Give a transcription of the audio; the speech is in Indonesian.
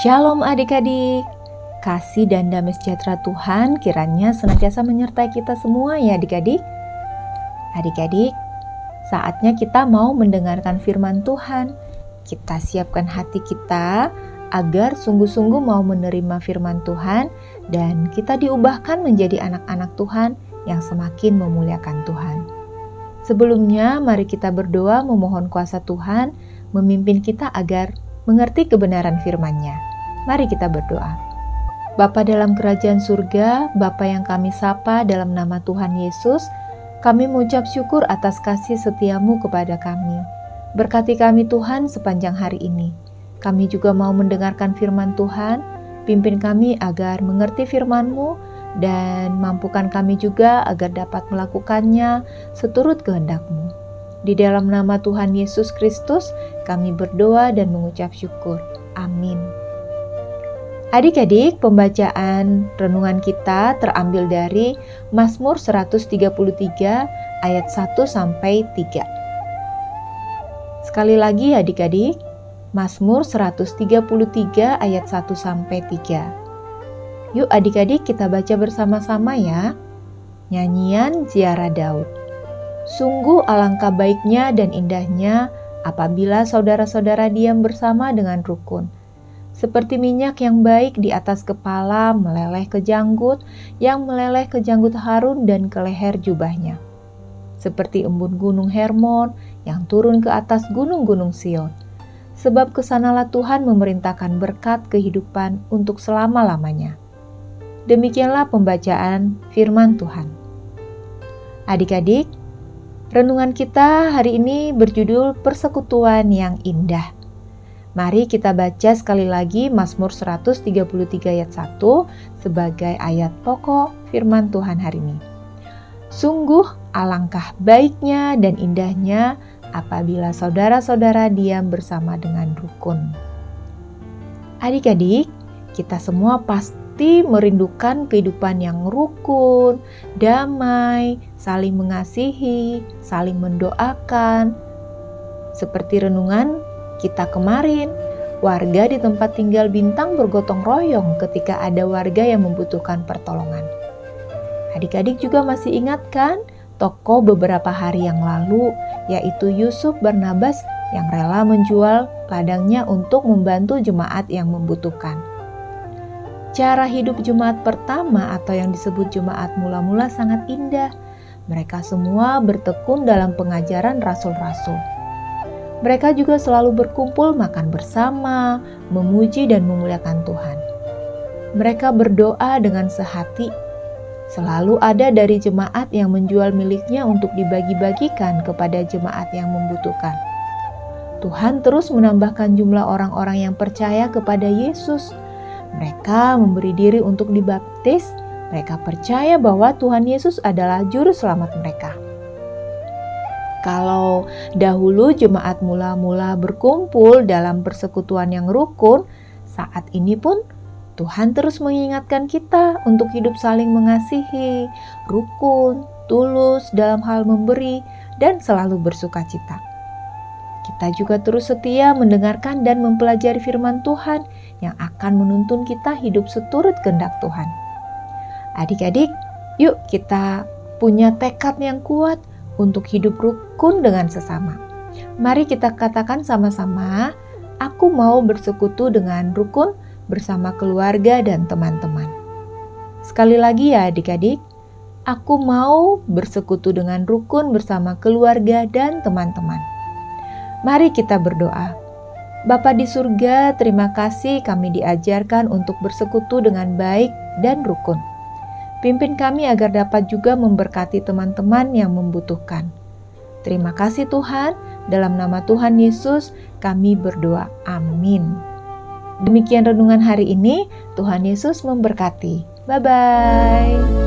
Shalom adik-adik. Kasih dan damai sejahtera Tuhan kiranya senantiasa menyertai kita semua ya adik-adik. Adik-adik, saatnya kita mau mendengarkan firman Tuhan. Kita siapkan hati kita agar sungguh-sungguh mau menerima firman Tuhan dan kita diubahkan menjadi anak-anak Tuhan yang semakin memuliakan Tuhan. Sebelumnya, mari kita berdoa memohon kuasa Tuhan memimpin kita agar mengerti kebenaran firman-Nya. Mari kita berdoa. Bapa dalam kerajaan surga, Bapa yang kami sapa dalam nama Tuhan Yesus, kami mengucap syukur atas kasih setiamu kepada kami. Berkati kami Tuhan sepanjang hari ini. Kami juga mau mendengarkan firman Tuhan, pimpin kami agar mengerti firman-Mu dan mampukan kami juga agar dapat melakukannya seturut kehendak-Mu. Di dalam nama Tuhan Yesus Kristus, kami berdoa dan mengucap syukur. Amin. Adik-adik, pembacaan renungan kita terambil dari Mazmur 133 ayat 1 sampai 3. Sekali lagi adik-adik, Mazmur 133 ayat 1 sampai 3. Yuk adik-adik kita baca bersama-sama ya. Nyanyian Ziarah Daud. Sungguh alangkah baiknya dan indahnya apabila saudara-saudara diam bersama dengan rukun seperti minyak yang baik di atas kepala meleleh ke janggut, yang meleleh ke janggut Harun dan ke leher jubahnya. Seperti embun gunung Hermon yang turun ke atas gunung-gunung Sion. Sebab ke sanalah Tuhan memerintahkan berkat kehidupan untuk selama-lamanya. Demikianlah pembacaan firman Tuhan. Adik-adik, renungan kita hari ini berjudul Persekutuan yang Indah. Mari kita baca sekali lagi Mazmur 133 ayat 1 sebagai ayat pokok firman Tuhan hari ini. Sungguh alangkah baiknya dan indahnya apabila saudara-saudara diam bersama dengan rukun. Adik-adik, kita semua pasti merindukan kehidupan yang rukun, damai, saling mengasihi, saling mendoakan. Seperti renungan kita kemarin, warga di tempat tinggal Bintang bergotong royong ketika ada warga yang membutuhkan pertolongan. Adik-adik juga masih ingat kan toko beberapa hari yang lalu, yaitu Yusuf Barnabas yang rela menjual ladangnya untuk membantu jemaat yang membutuhkan. Cara hidup jemaat pertama atau yang disebut jemaat mula-mula sangat indah. Mereka semua bertekun dalam pengajaran rasul-rasul mereka juga selalu berkumpul makan bersama, memuji dan memuliakan Tuhan. Mereka berdoa dengan sehati. Selalu ada dari jemaat yang menjual miliknya untuk dibagi-bagikan kepada jemaat yang membutuhkan. Tuhan terus menambahkan jumlah orang-orang yang percaya kepada Yesus. Mereka memberi diri untuk dibaptis. Mereka percaya bahwa Tuhan Yesus adalah Juru Selamat mereka. Kalau dahulu jemaat mula-mula berkumpul dalam persekutuan yang rukun, saat ini pun Tuhan terus mengingatkan kita untuk hidup saling mengasihi, rukun, tulus dalam hal memberi, dan selalu bersuka cita. Kita juga terus setia mendengarkan dan mempelajari firman Tuhan yang akan menuntun kita hidup seturut kehendak Tuhan. Adik-adik, yuk kita punya tekad yang kuat untuk hidup rukun dengan sesama. Mari kita katakan sama-sama, aku mau bersekutu dengan rukun bersama keluarga dan teman-teman. Sekali lagi ya adik-adik, aku mau bersekutu dengan rukun bersama keluarga dan teman-teman. Mari kita berdoa. Bapa di surga, terima kasih kami diajarkan untuk bersekutu dengan baik dan rukun. Pimpin kami agar dapat juga memberkati teman-teman yang membutuhkan. Terima kasih Tuhan, dalam nama Tuhan Yesus kami berdoa. Amin. Demikian renungan hari ini, Tuhan Yesus memberkati. Bye bye.